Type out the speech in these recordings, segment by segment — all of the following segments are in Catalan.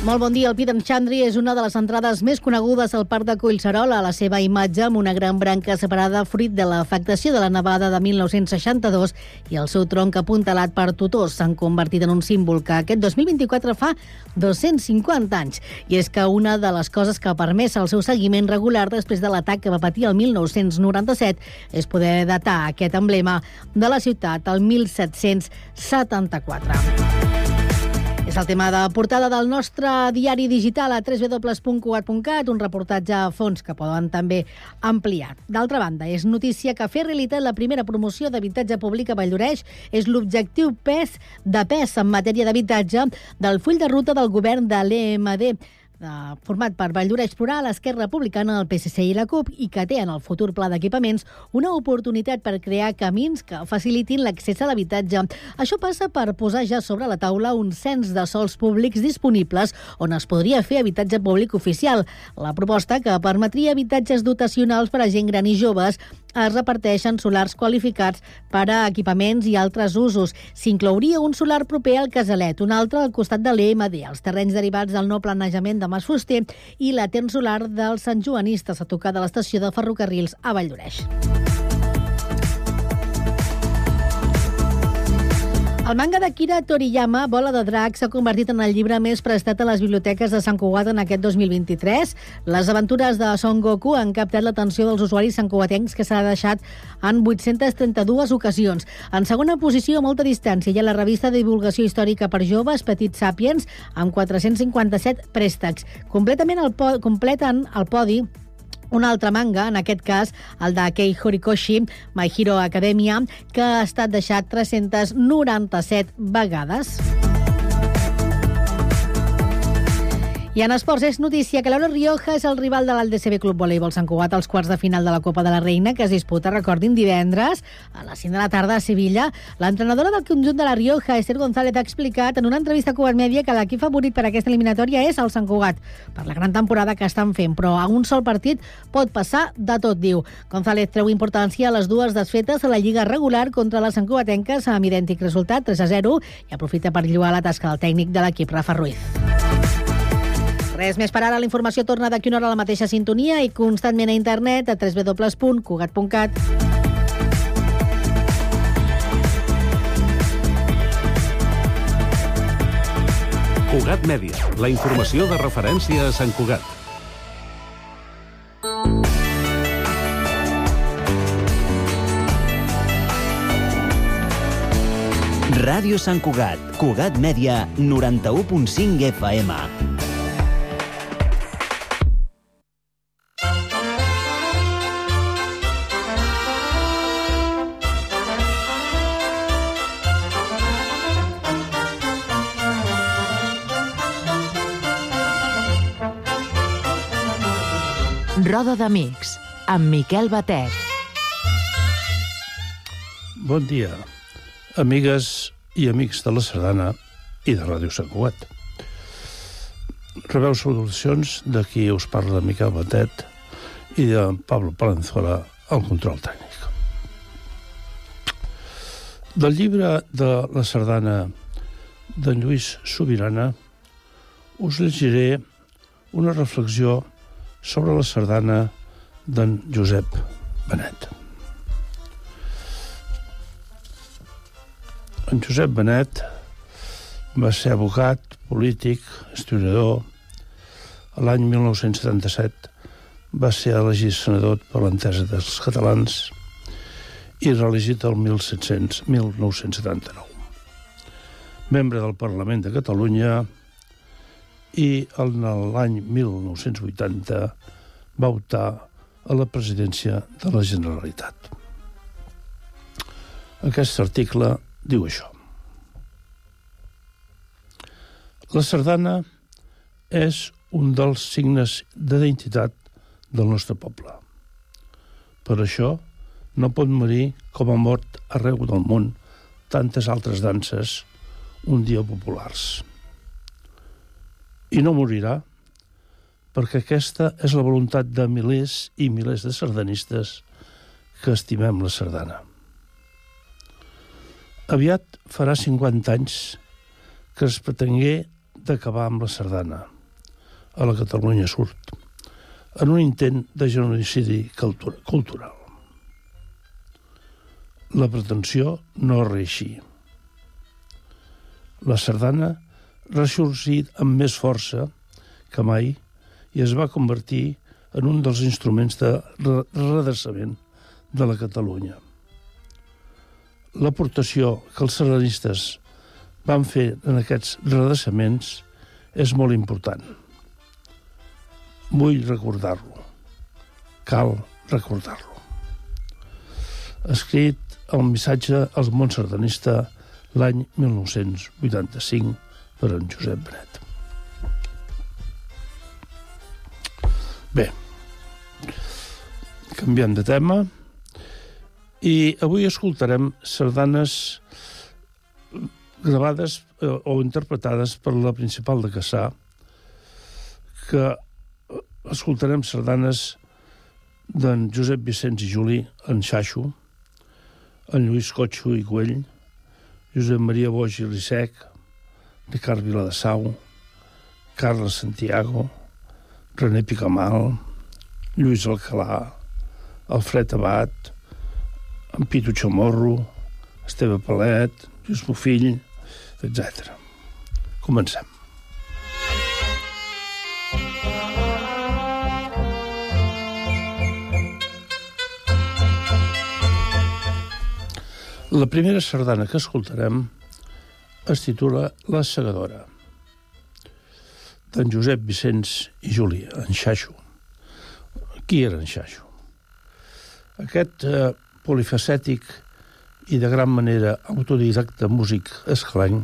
Molt bon dia. El Pi d'en Xandri és una de les entrades més conegudes al Parc de Collserola. La seva imatge amb una gran branca separada fruit de l'afectació de la nevada de 1962 i el seu tronc apuntalat per tutors s'han convertit en un símbol que aquest 2024 fa 250 anys. I és que una de les coses que ha permès el seu seguiment regular després de l'atac que va patir el 1997 és poder datar aquest emblema de la ciutat al 1774. És el tema de portada del nostre diari digital a www.cugat.cat, un reportatge a fons que poden també ampliar. D'altra banda, és notícia que fer realitat la primera promoció d'habitatge públic a Valldoreix és l'objectiu pes de pes en matèria d'habitatge del full de ruta del govern de l'EMD format per Valldoreix Plural, Esquerra Republicana, el PSC i la CUP, i que té en el futur pla d'equipaments una oportunitat per crear camins que facilitin l'accés a l'habitatge. Això passa per posar ja sobre la taula un cens de sols públics disponibles on es podria fer habitatge públic oficial. La proposta que permetria habitatges dotacionals per a gent gran i joves es reparteixen solars qualificats per a equipaments i altres usos. S'inclouria un solar proper al Casalet, un altre al costat de l'EMD, els terrenys derivats del no planejament de Mas Fuster i la ten solar dels Sant Joanistes a tocar de l'estació de ferrocarrils a Valldoreix. El manga de Kira Toriyama, Bola de Drac, s'ha convertit en el llibre més prestat a les biblioteques de Sant Cugat en aquest 2023. Les aventures de Son Goku han captat l'atenció dels usuaris santcugatencs que s'ha deixat en 832 ocasions. En segona posició, a molta distància, hi ha la revista de divulgació històrica per joves Petit Sapiens, amb 457 préstecs. Completament el completen el podi un altre manga, en aquest cas el de Kei Horikoshi, My Hero Academia, que ha estat deixat 397 vegades. I en esports és notícia que Laura Rioja és el rival de l'Aldecb Club Voleibol Sant Cugat als quarts de final de la Copa de la Reina que es disputa, recordin, divendres a les 5 de la tarda a Sevilla. L'entrenadora del conjunt de la Rioja, Esther González, ha explicat en una entrevista a Cugat Mèdia que l'equip favorit per aquesta eliminatòria és el Sant Cugat, per la gran temporada que estan fent, però a un sol partit pot passar de tot, diu. González treu importància a les dues desfetes a la Lliga regular contra les Sant Cugatenques amb idèntic resultat, 3 a 0, i aprofita per lluar la tasca del tècnic de l'equip, Rafa Ruiz. Res més per ara, la informació torna d'aquí una hora a la mateixa sintonia i constantment a internet a www.cugat.cat. Cugat Mèdia, la informació de referència a Sant Cugat. Ràdio Sant Cugat, Cugat Mèdia, 91.5 FM. Roda d'Amics, amb Miquel Batet. Bon dia, amigues i amics de la Sardana i de Ràdio Sant Cugat. Rebeu salutacions de qui us parla Miquel Batet i de Pablo Palenzuela al control tècnic. Del llibre de la Sardana d'en Lluís Sobirana us llegiré una reflexió sobre la sardana d'en Josep Benet. En Josep Benet va ser abogat, polític, historiador. L'any 1977 va ser elegit senador per l'entesa dels catalans i reelegit el 1700, 1979. Membre del Parlament de Catalunya i l'any 1980 va optar a la presidència de la Generalitat. Aquest article diu això. La sardana és un dels signes d'identitat del nostre poble. Per això no pot morir com ha mort arreu del món tantes altres danses un dia populars. I no morirà perquè aquesta és la voluntat de milers i milers de sardanistes que estimem la sardana. Aviat farà 50 anys que es pretengué d'acabar amb la sardana a la Catalunya Sud en un intent de genocidi cultural. La pretensió no reeixí. La sardana ressorgit amb més força que mai i es va convertir en un dels instruments de redreçament de la Catalunya. L'aportació que els sardanistes van fer en aquests redreçaments és molt important. Vull recordar-lo. Cal recordar-lo. Escrit el missatge al món sardanista l'any 1985 per en Josep Benet. Bé, canviant de tema, i avui escoltarem sardanes gravades eh, o interpretades per la principal de Cassà, que escoltarem sardanes d'en Josep Vicenç i Juli, en Xaixo, en Lluís Cotxo i Güell, Josep Maria Boix i Rissec, Ricard Viladasau, Carles Santiago, René Picamal, Lluís Alcalà, Alfred Abad, en Pitu Chamorro, Esteve Palet, Lluís Bofill, etc. Comencem. La primera sardana que escoltarem es titula La segadora d'en Josep Vicenç i Júlia, en Xaixo. Qui era en Xaixo? Aquest eh, polifacètic i de gran manera autodidacte músic esclany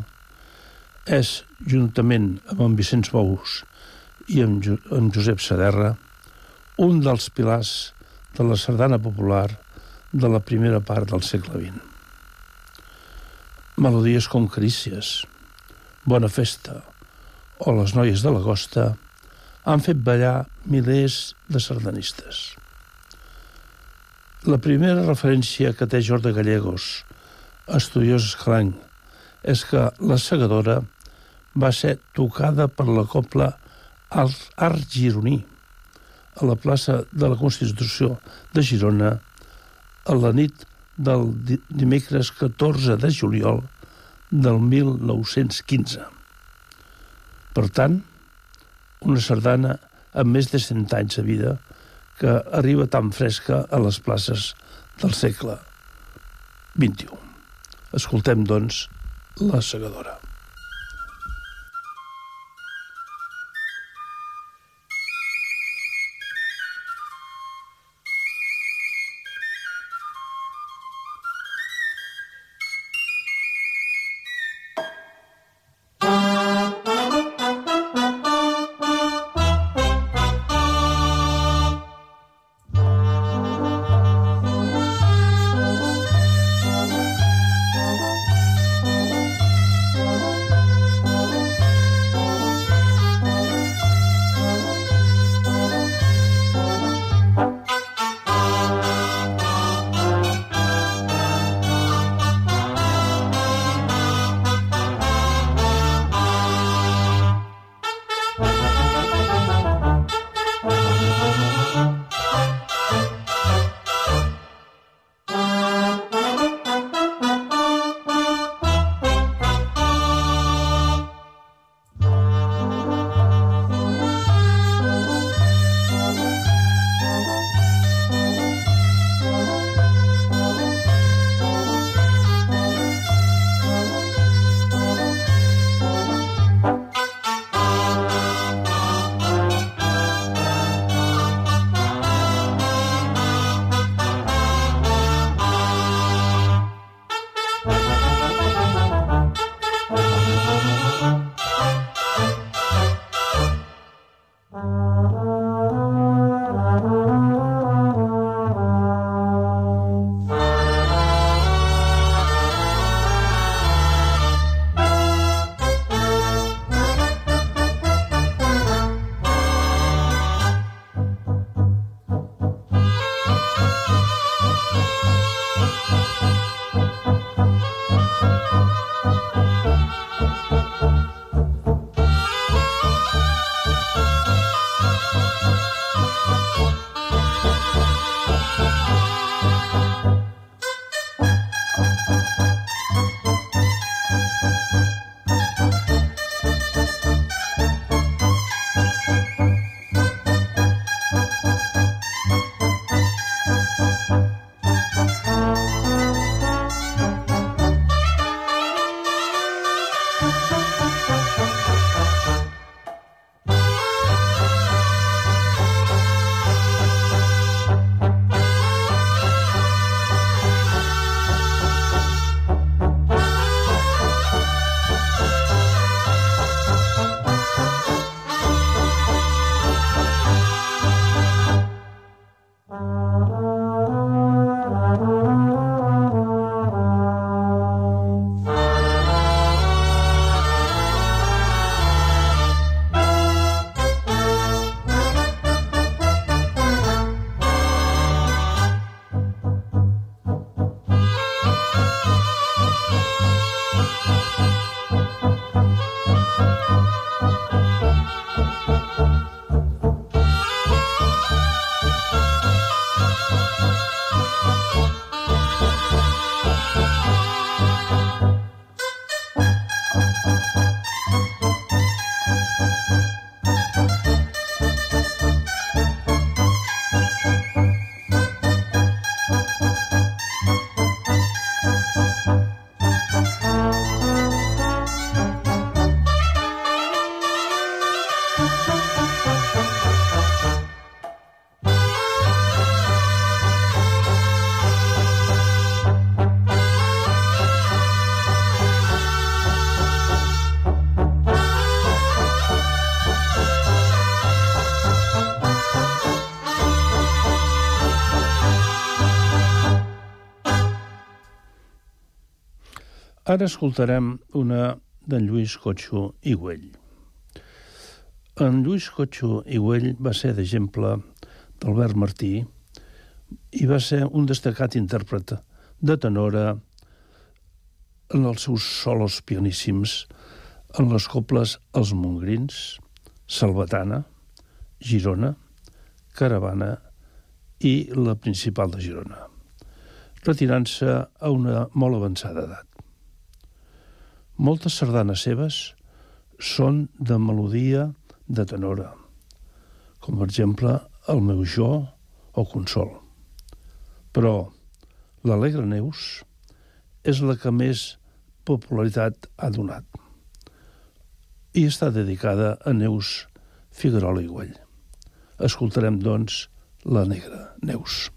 és, juntament amb en Vicenç Bous i amb, jo amb Josep Saderra, un dels pilars de la sardana popular de la primera part del segle XX. Melodies com Carícies, Bona Festa, o les noies de l'agosta han fet ballar milers de sardanistes. La primera referència que té Jordi Gallegos, estudiós esclanc, és que la segadora va ser tocada per la copla Art Gironí a la plaça de la Constitució de Girona a la nit del dimecres 14 de juliol del 1915. Per tant, una sardana amb més de 100 anys de vida que arriba tan fresca a les places del segle XXI. Escoltem, doncs, la segadora. Ara escoltarem una d'en Lluís Cotxo i Güell. En Lluís Cotxo i Güell va ser d'exemple d'Albert Martí i va ser un destacat intèrpret de tenora en els seus solos pianíssims en les cobles Els Mongrins, Salvatana, Girona, Caravana i la principal de Girona, retirant-se a una molt avançada edat. Moltes sardanes seves són de melodia de tenora, com per exemple El meu jo o Consol. Però l'Alegre Neus és la que més popularitat ha donat i està dedicada a Neus Figuerola i Güell. Escoltarem, doncs, la negra Neus.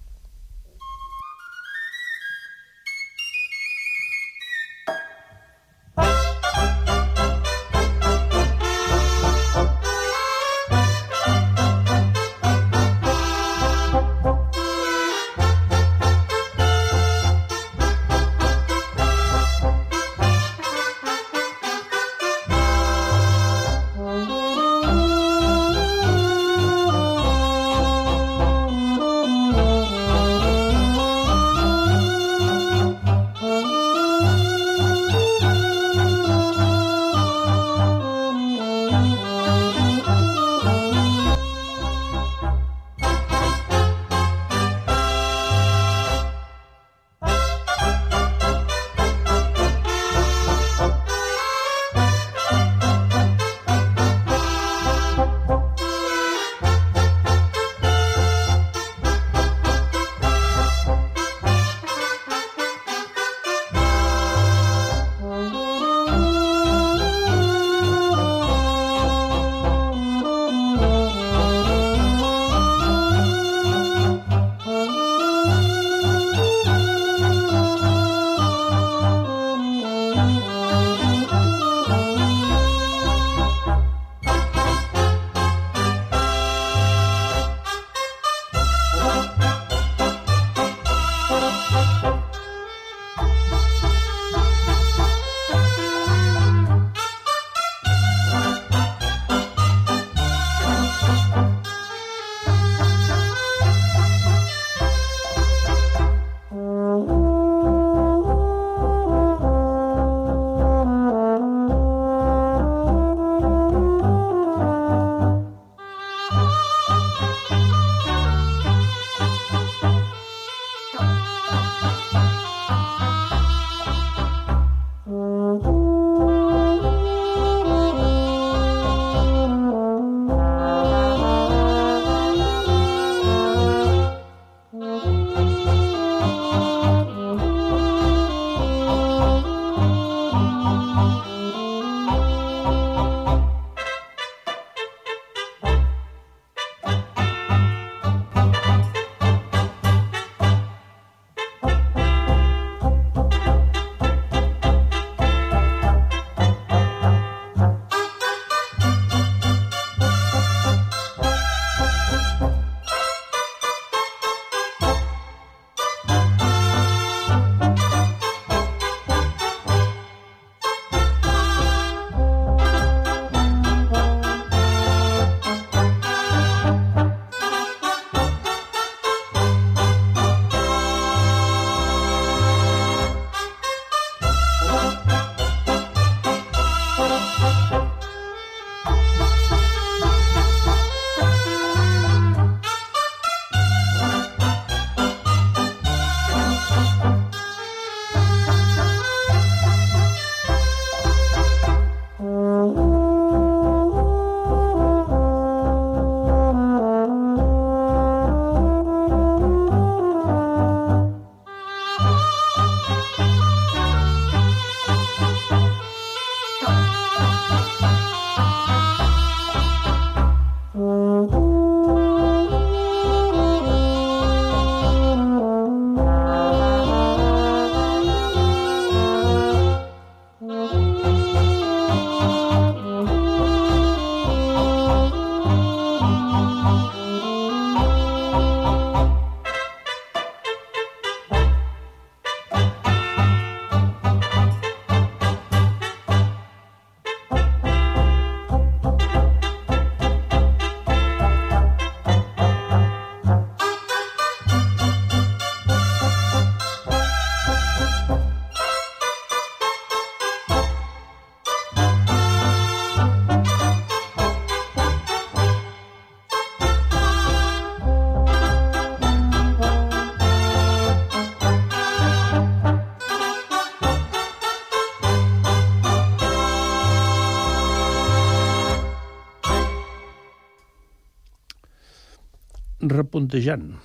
Repuntejant,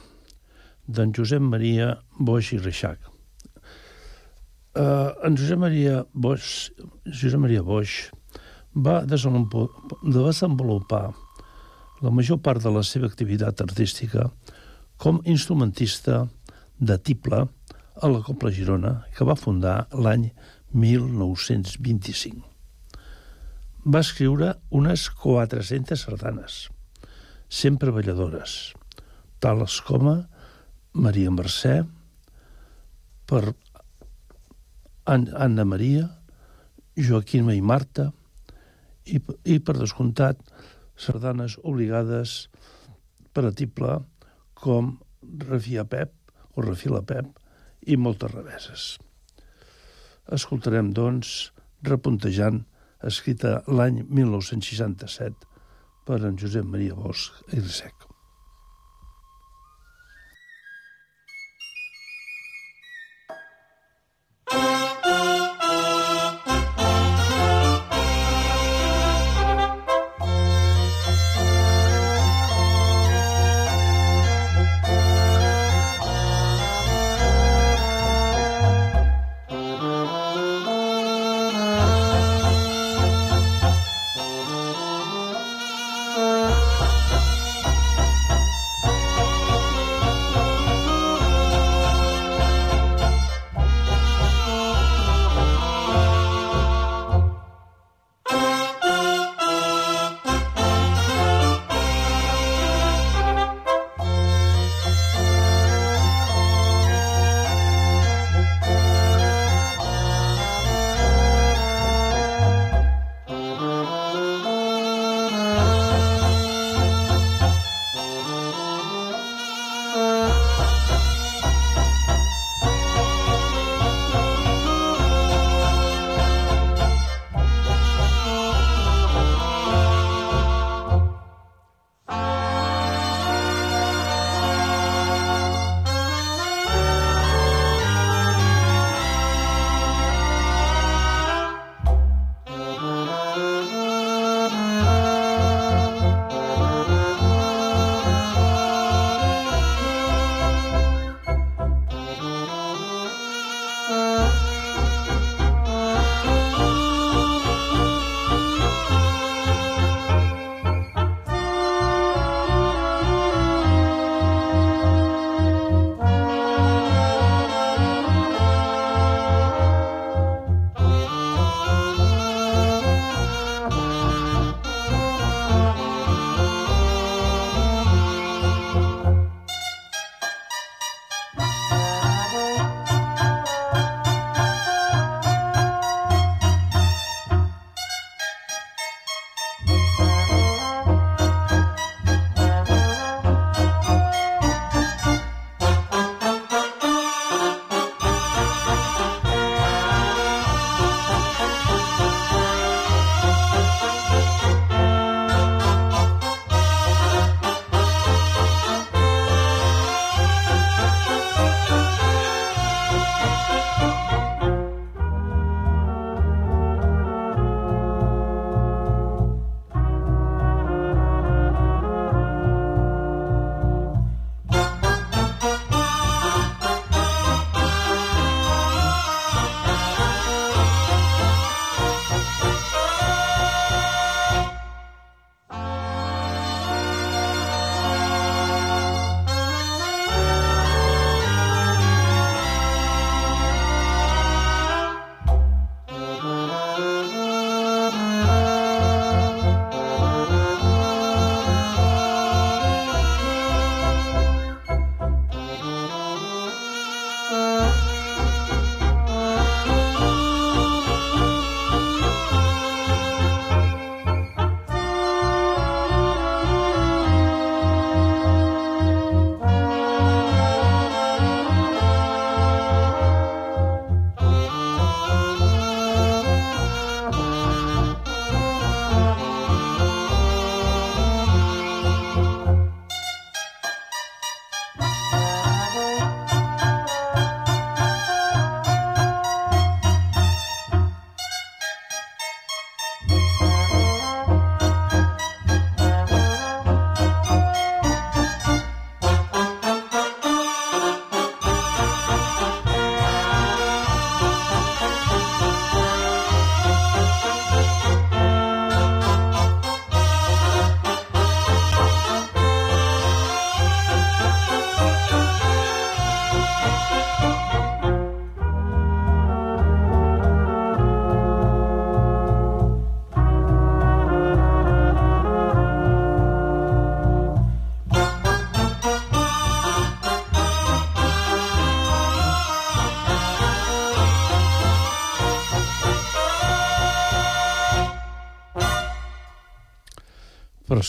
d'en Josep Maria Boix i Reixac. Uh, en Josep Maria Boix, Josep Maria Boix va desenvolupar la major part de la seva activitat artística com instrumentista de tible a la Copla Girona, que va fundar l'any 1925. Va escriure unes 400 sardanes, sempre balladores, tals com Maria Mercè, per Anna Maria, Joaquima i Marta, i, i per descomptat, sardanes obligades per a tiple com Refia Pep o Refila Pep i moltes reveses. Escoltarem, doncs, Repuntejant, escrita l'any 1967 per en Josep Maria Bosch i Risec.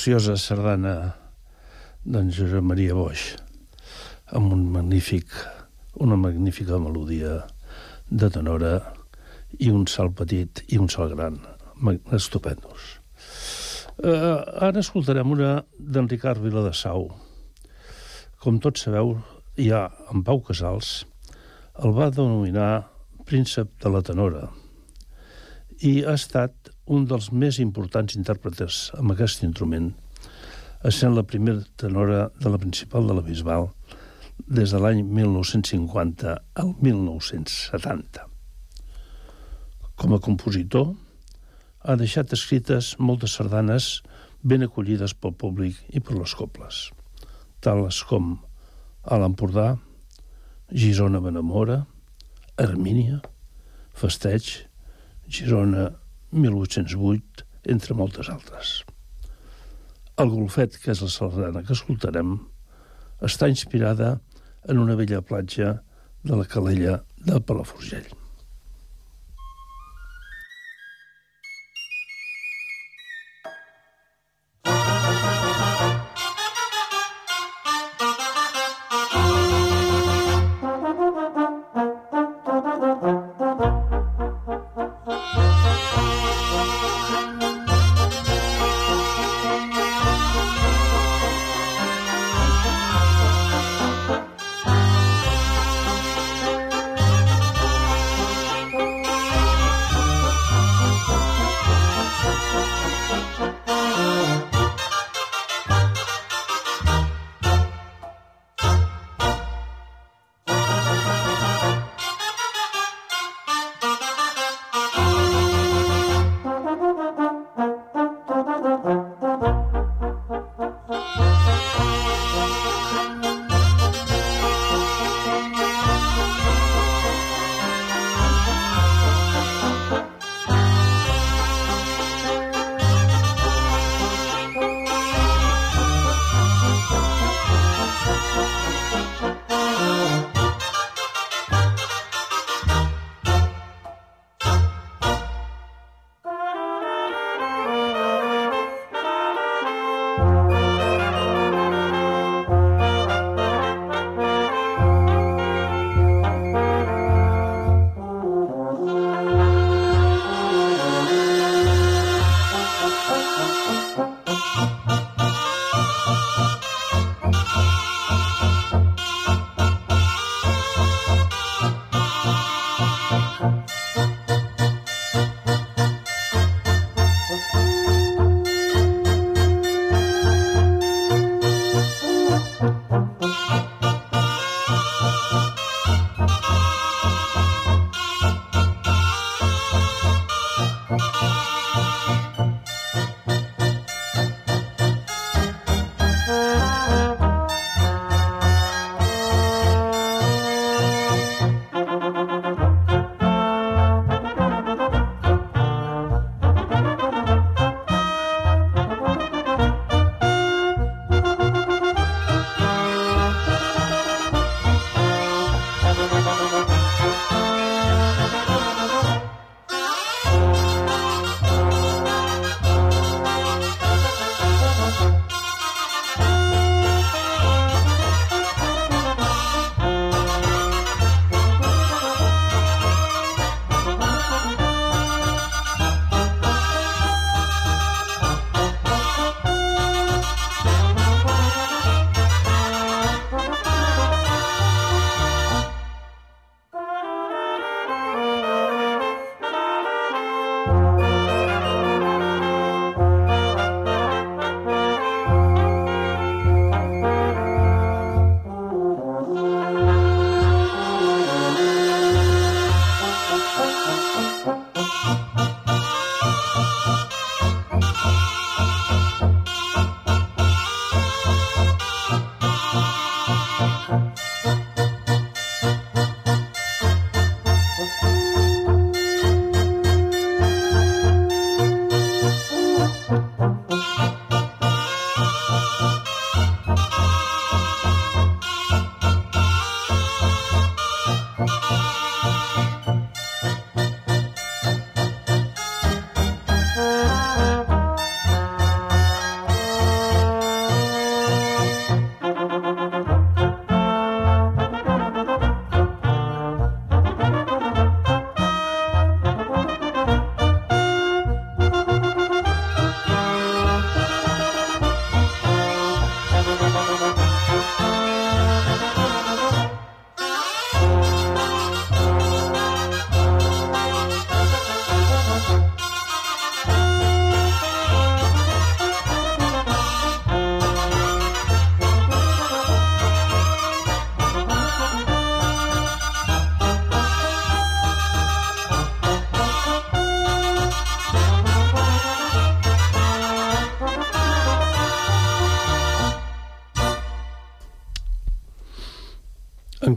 Preciosa sardana d'en Josep Maria Boix, amb un magnífic, una magnífica melodia de tenora i un salt petit i un salt gran, estupendos. Uh, ara escoltarem una d'en Ricard Viladasau. Com tots sabeu, ja en Pau Casals el va denominar príncep de la tenora i ha estat un dels més importants intèrpretes amb aquest instrument, essent la primera tenora de la principal de la Bisbal des de l'any 1950 al 1970. Com a compositor, ha deixat escrites moltes sardanes ben acollides pel públic i per les cobles, tales com A l'Empordà, Girona Benamora, Armínia, Festeig, Girona 1808, entre moltes altres. El golfet, que és la sardana que escoltarem, està inspirada en una vella platja de la Calella de Palafrugell.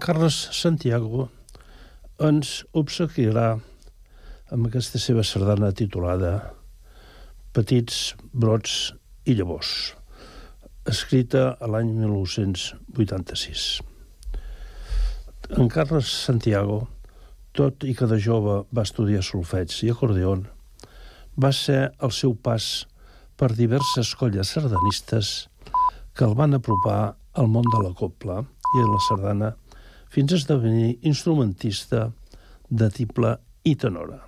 Carles Santiago ens obsequiarà amb aquesta seva sardana titulada Petits brots i llavors, escrita a l'any 1986. En Carles Santiago, tot i que de jove va estudiar solfeig i acordeon, va ser el seu pas per diverses colles sardanistes que el van apropar al món de la copla i de la sardana fins a esdevenir instrumentista de tible i tenora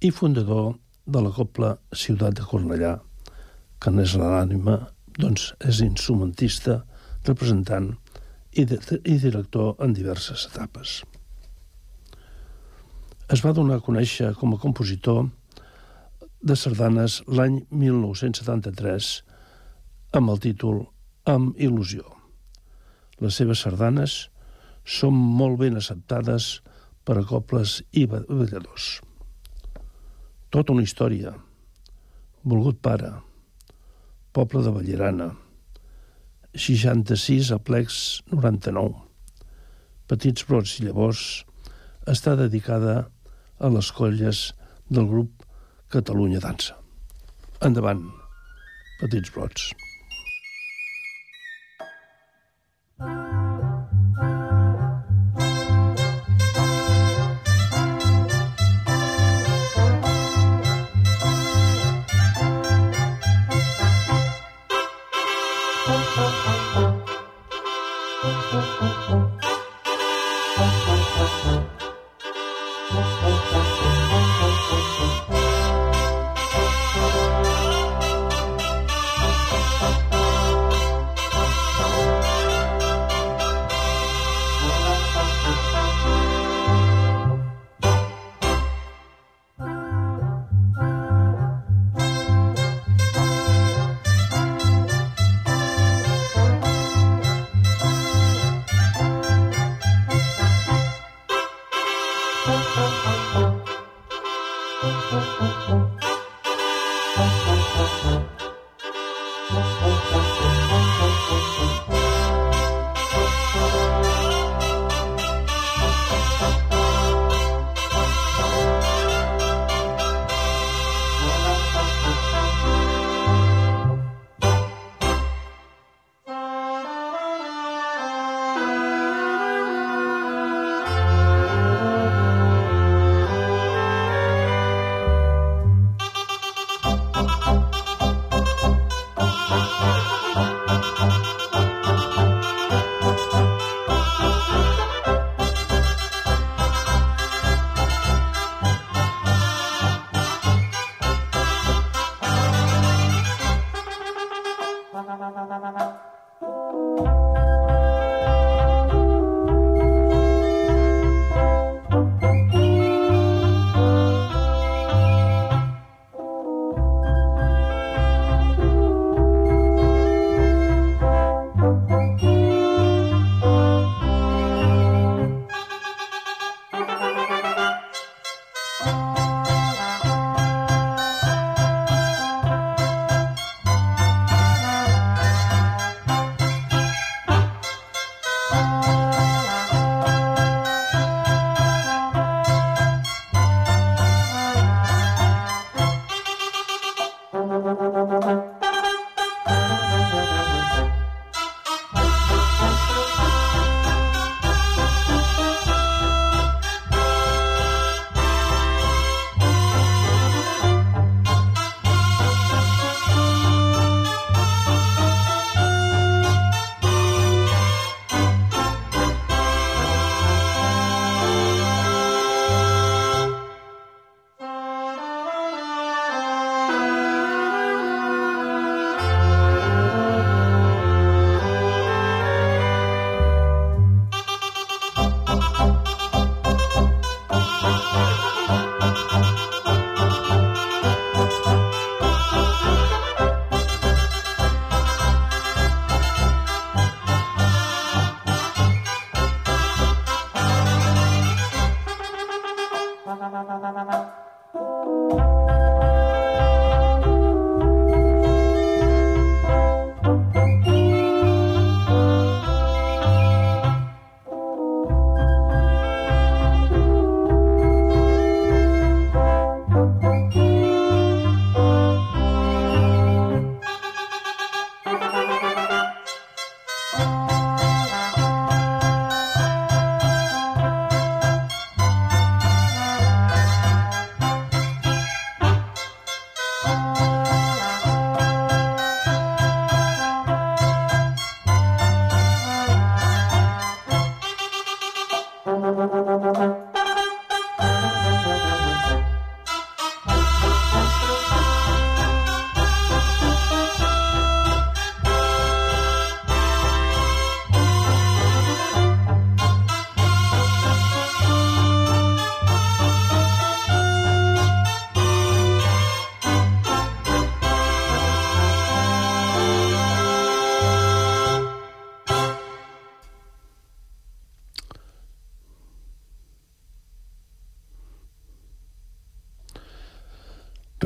i fundador de la copla Ciutat de Cornellà, que n'és l'ànima, doncs és instrumentista, representant i, de, i director en diverses etapes. Es va donar a conèixer com a compositor de sardanes l'any 1973 amb el títol Amb il·lusió. Les seves sardanes són molt ben acceptades per a cobles i balladors. Tota una història. Volgut pare. Poble de Ballerana. 66 a plecs 99. Petits brots i llavors està dedicada a les colles del grup Catalunya Dansa. Endavant, petits brots.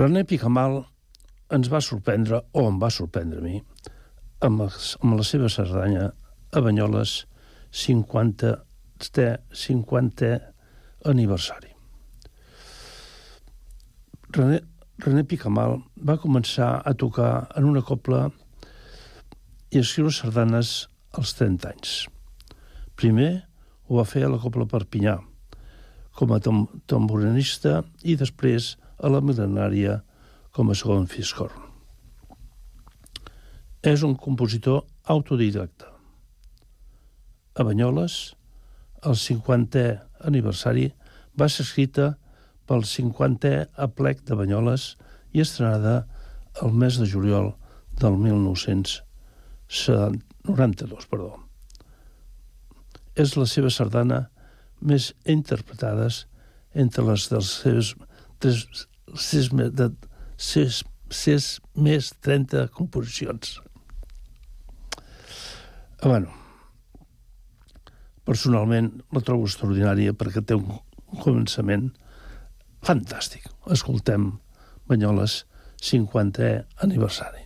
René Picamal ens va sorprendre, o em va sorprendre a mi, amb, els, amb la seva sardanya a Banyoles 50, 50 aniversari. René, René Picamal va començar a tocar en una copla i a escriure sardanes als 30 anys. Primer ho va fer a la Copla Perpinyà, com a tom tamborinista i després a la mil·lenària com a segon fiscorn. És un compositor autodidacte. A Banyoles, el 50è aniversari va ser escrita pel 50è aplec de Banyoles i estrenada el mes de juliol del 1992. Perdó. És la seva sardana més interpretades entre les dels seus tres sis, de sis, sis més 30 composicions. Ah, bueno, personalment la trobo extraordinària perquè té un començament fantàstic. Escoltem Banyoles 50è aniversari.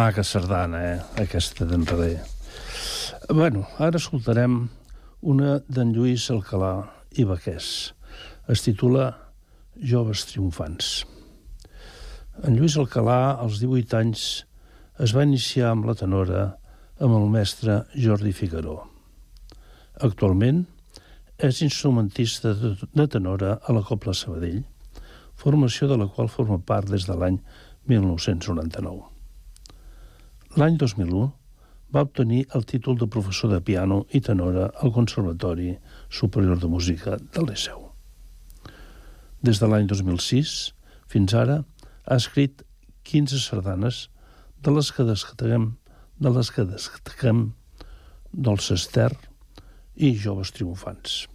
Maca sardana, eh? Aquesta d'enrere. Bueno, ara escoltarem una d'en Lluís Alcalà i Baquès. Es titula Joves triomfants. En Lluís Alcalà, als 18 anys, es va iniciar amb la tenora amb el mestre Jordi Figaró. Actualment és instrumentista de tenora a la Copla Sabadell, formació de la qual forma part des de l'any 1999. L'any 2001 va obtenir el títol de professor de piano i tenora al Conservatori Superior de Música del Liceu. Des de l'any 2006 fins ara ha escrit 15 sardanes de les que destaquem, de les que destaquem Dolce Ester i Joves Triomfants.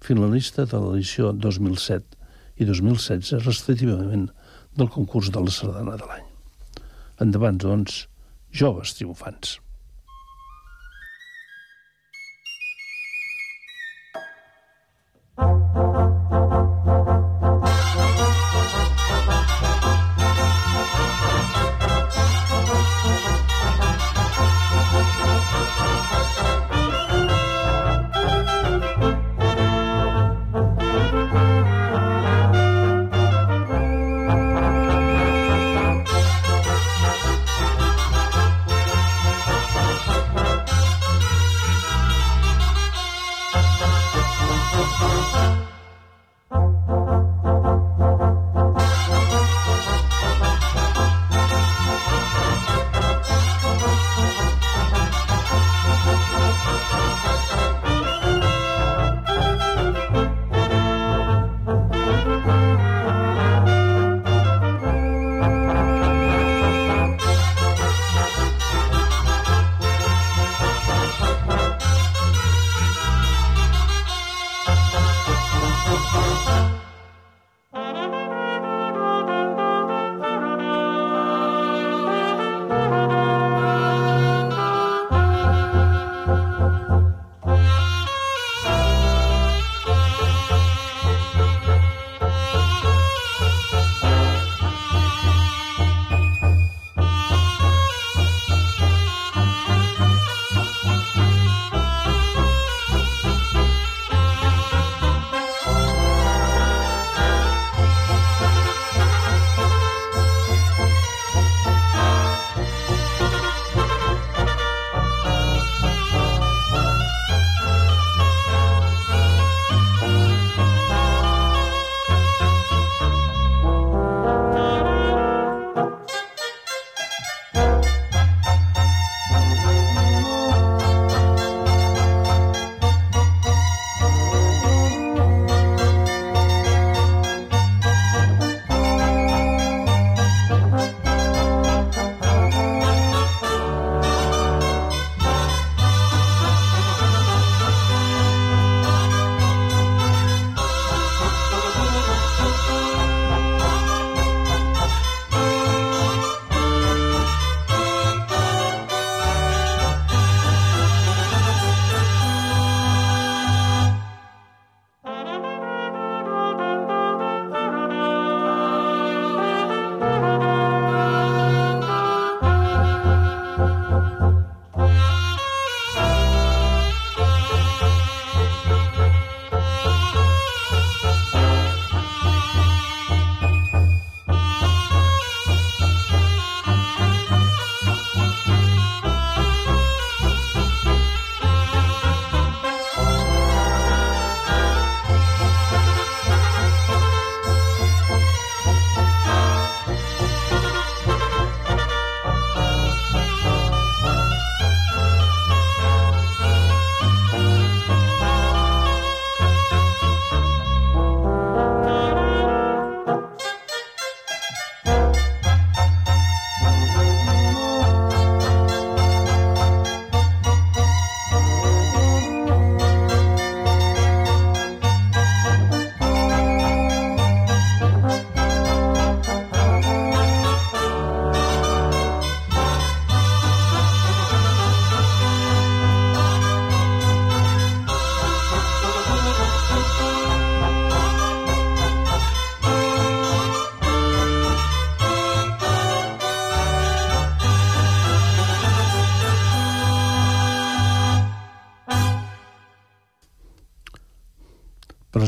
Finalista de l'edició 2007 i 2016, respectivament, del concurs de la sardana de l'any. Endavant, doncs, joves triomfants.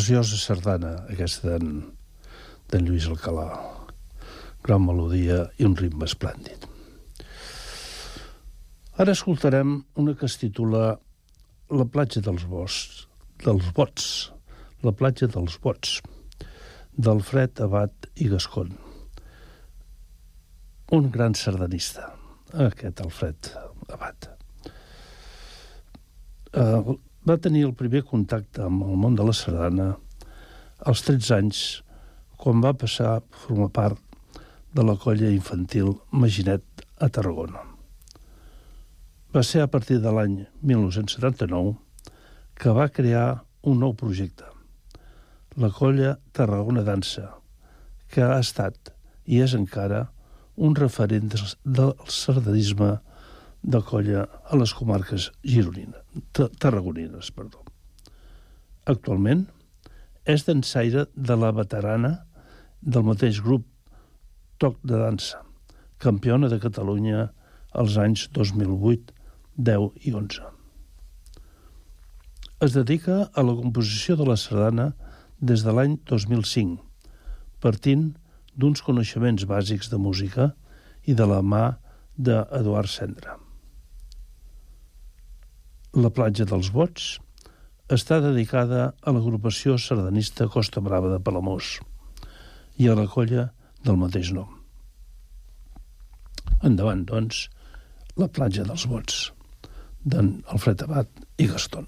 Preciosa sardana, aquesta d'en Lluís Alcalà. Gran melodia i un ritme esplèndid. Ara escoltarem una que es titula La platja dels boscs, dels bots, la platja dels bots, d'Alfred Abat i Gascon. Un gran sardanista, aquest Alfred Abat. Uh, va tenir el primer contacte amb el món de la sardana als 13 anys, quan va passar a formar part de la colla infantil Maginet a Tarragona. Va ser a partir de l'any 1979 que va crear un nou projecte, la colla Tarragona Dansa, que ha estat i és encara un referent del sardanisme de colla a les comarques gironines, tarragonines. Perdó. Actualment és dansaire de la veterana del mateix grup Toc de Dansa, campiona de Catalunya als anys 2008 10 i 11. Es dedica a la composició de la sardana des de l'any 2005, partint d'uns coneixements bàsics de música i de la mà d'Eduard Cendra. La platja dels Bots està dedicada a l'agrupació sardanista Costa Brava de Palamós i a la colla del mateix nom. Endavant, doncs, la platja dels Bots d'en Alfred Abat i Gaston.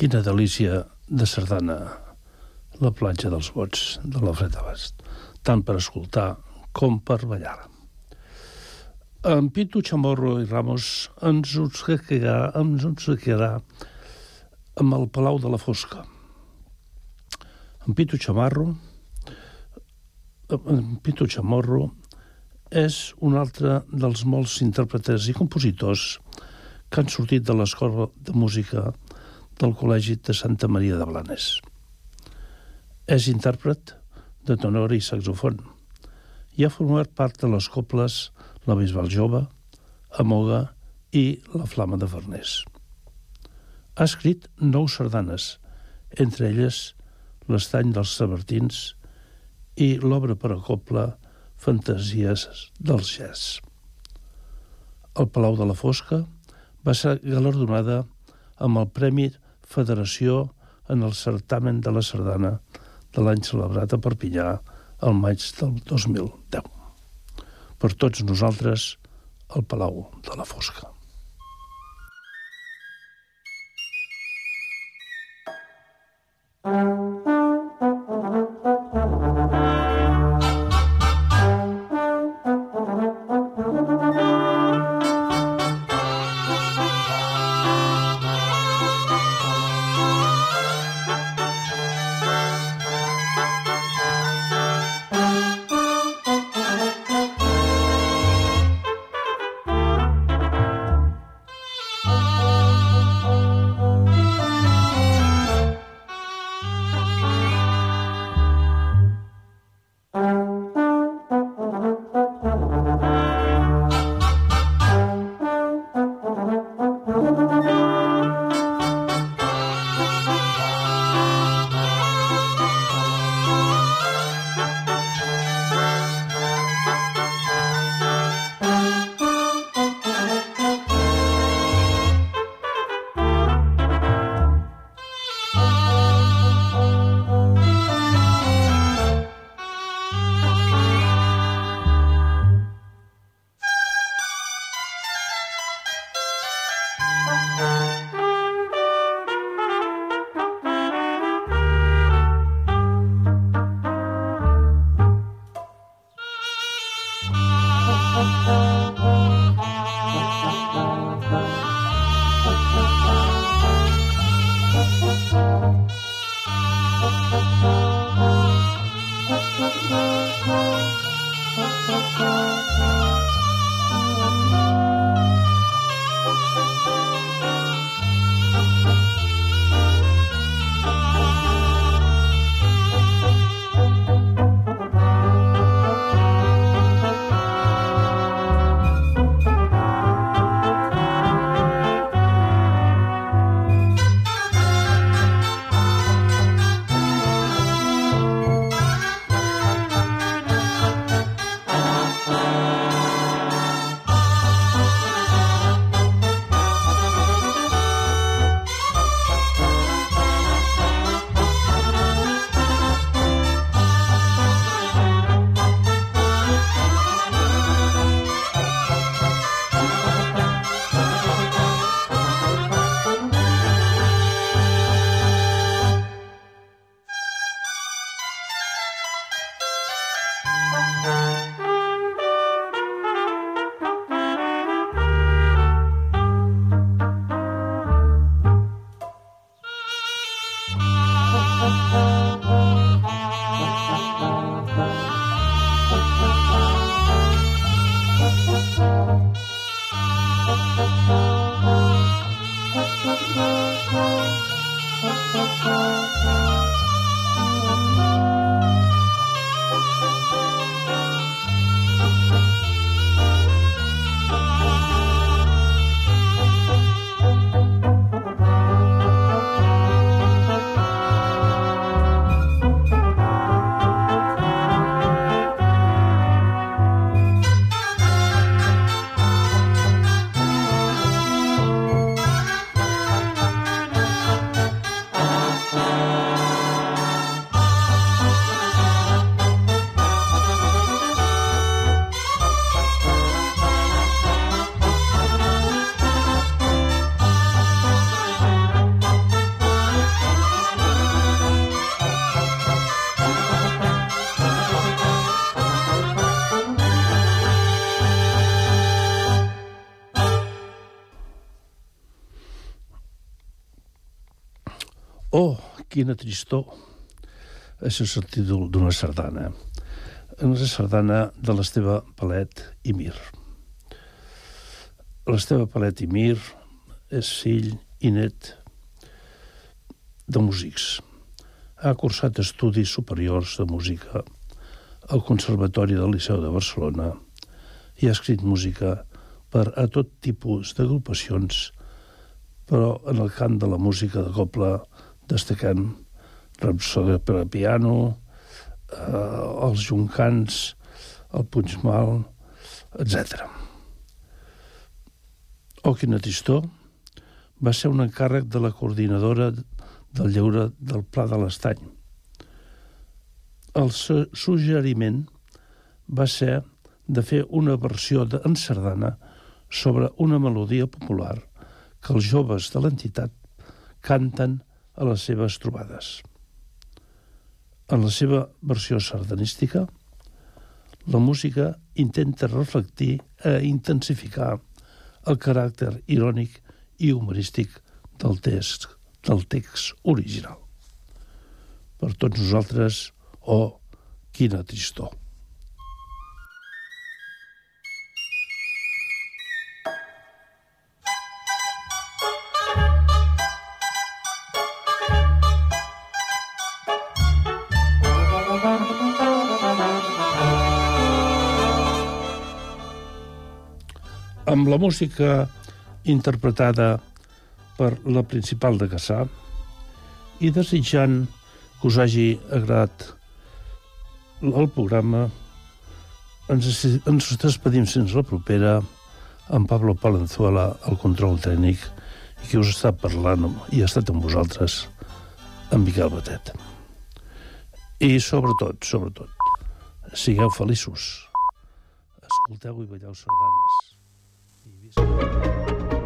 Quina delícia de sardana, la platja dels bots de l'Alfred Abast, tant per escoltar com per ballar. En Pitu Chamorro i Ramos ens obsequiarà, ens obsequiarà amb el Palau de la Fosca. En Pitu Chamarro, en Pitu Chamorro és un altre dels molts intèrpretes i compositors que han sortit de l'Escola de Música del Col·legi de Santa Maria de Blanes. És intèrpret de tenor i saxofon i ha format part de les coples La Bisbal Jove, Amoga i La Flama de Farners. Ha escrit nou sardanes, entre elles L'estany dels Sabertins i l'obra per a copla Fantasies dels Jazz. El Palau de la Fosca va ser galardonada amb el Premi federació en el certamen de la sardana de l'any celebrat a Perpinyà el maig del 2010. Per tots nosaltres, el Palau de la Fosca. Quina tristor! És el títol d'una sardana. Una sardana de l'Esteve Palet i Mir. L'Esteve Palet i Mir és fill i net de músics. Ha cursat estudis superiors de música al Conservatori del Liceu de Barcelona i ha escrit música per a tot tipus d'agrupacions, però en el camp de la música de coble destacant Rapsòdia per a piano, eh, els Juncans, el Puigmal, etc. O quina tristor va ser un encàrrec de la coordinadora del lleure del Pla de l'Estany. El suggeriment va ser de fer una versió en sardana sobre una melodia popular que els joves de l'entitat canten a les seves trobades. En la seva versió sardanística, la música intenta reflectir i intensificar el caràcter irònic i humorístic del text, del text original. Per tots nosaltres, oh, quina tristor. Amb la música interpretada per la principal de Cassà i desitjant que us hagi agradat el programa, ens, ens despedim fins la propera amb Pablo Palenzuela, el control tècnic, i que us està parlant i ha estat amb vosaltres, en Miquel Batet. I sobretot, sobretot, sigueu feliços. Escolteu i balleu sardanes. Peace.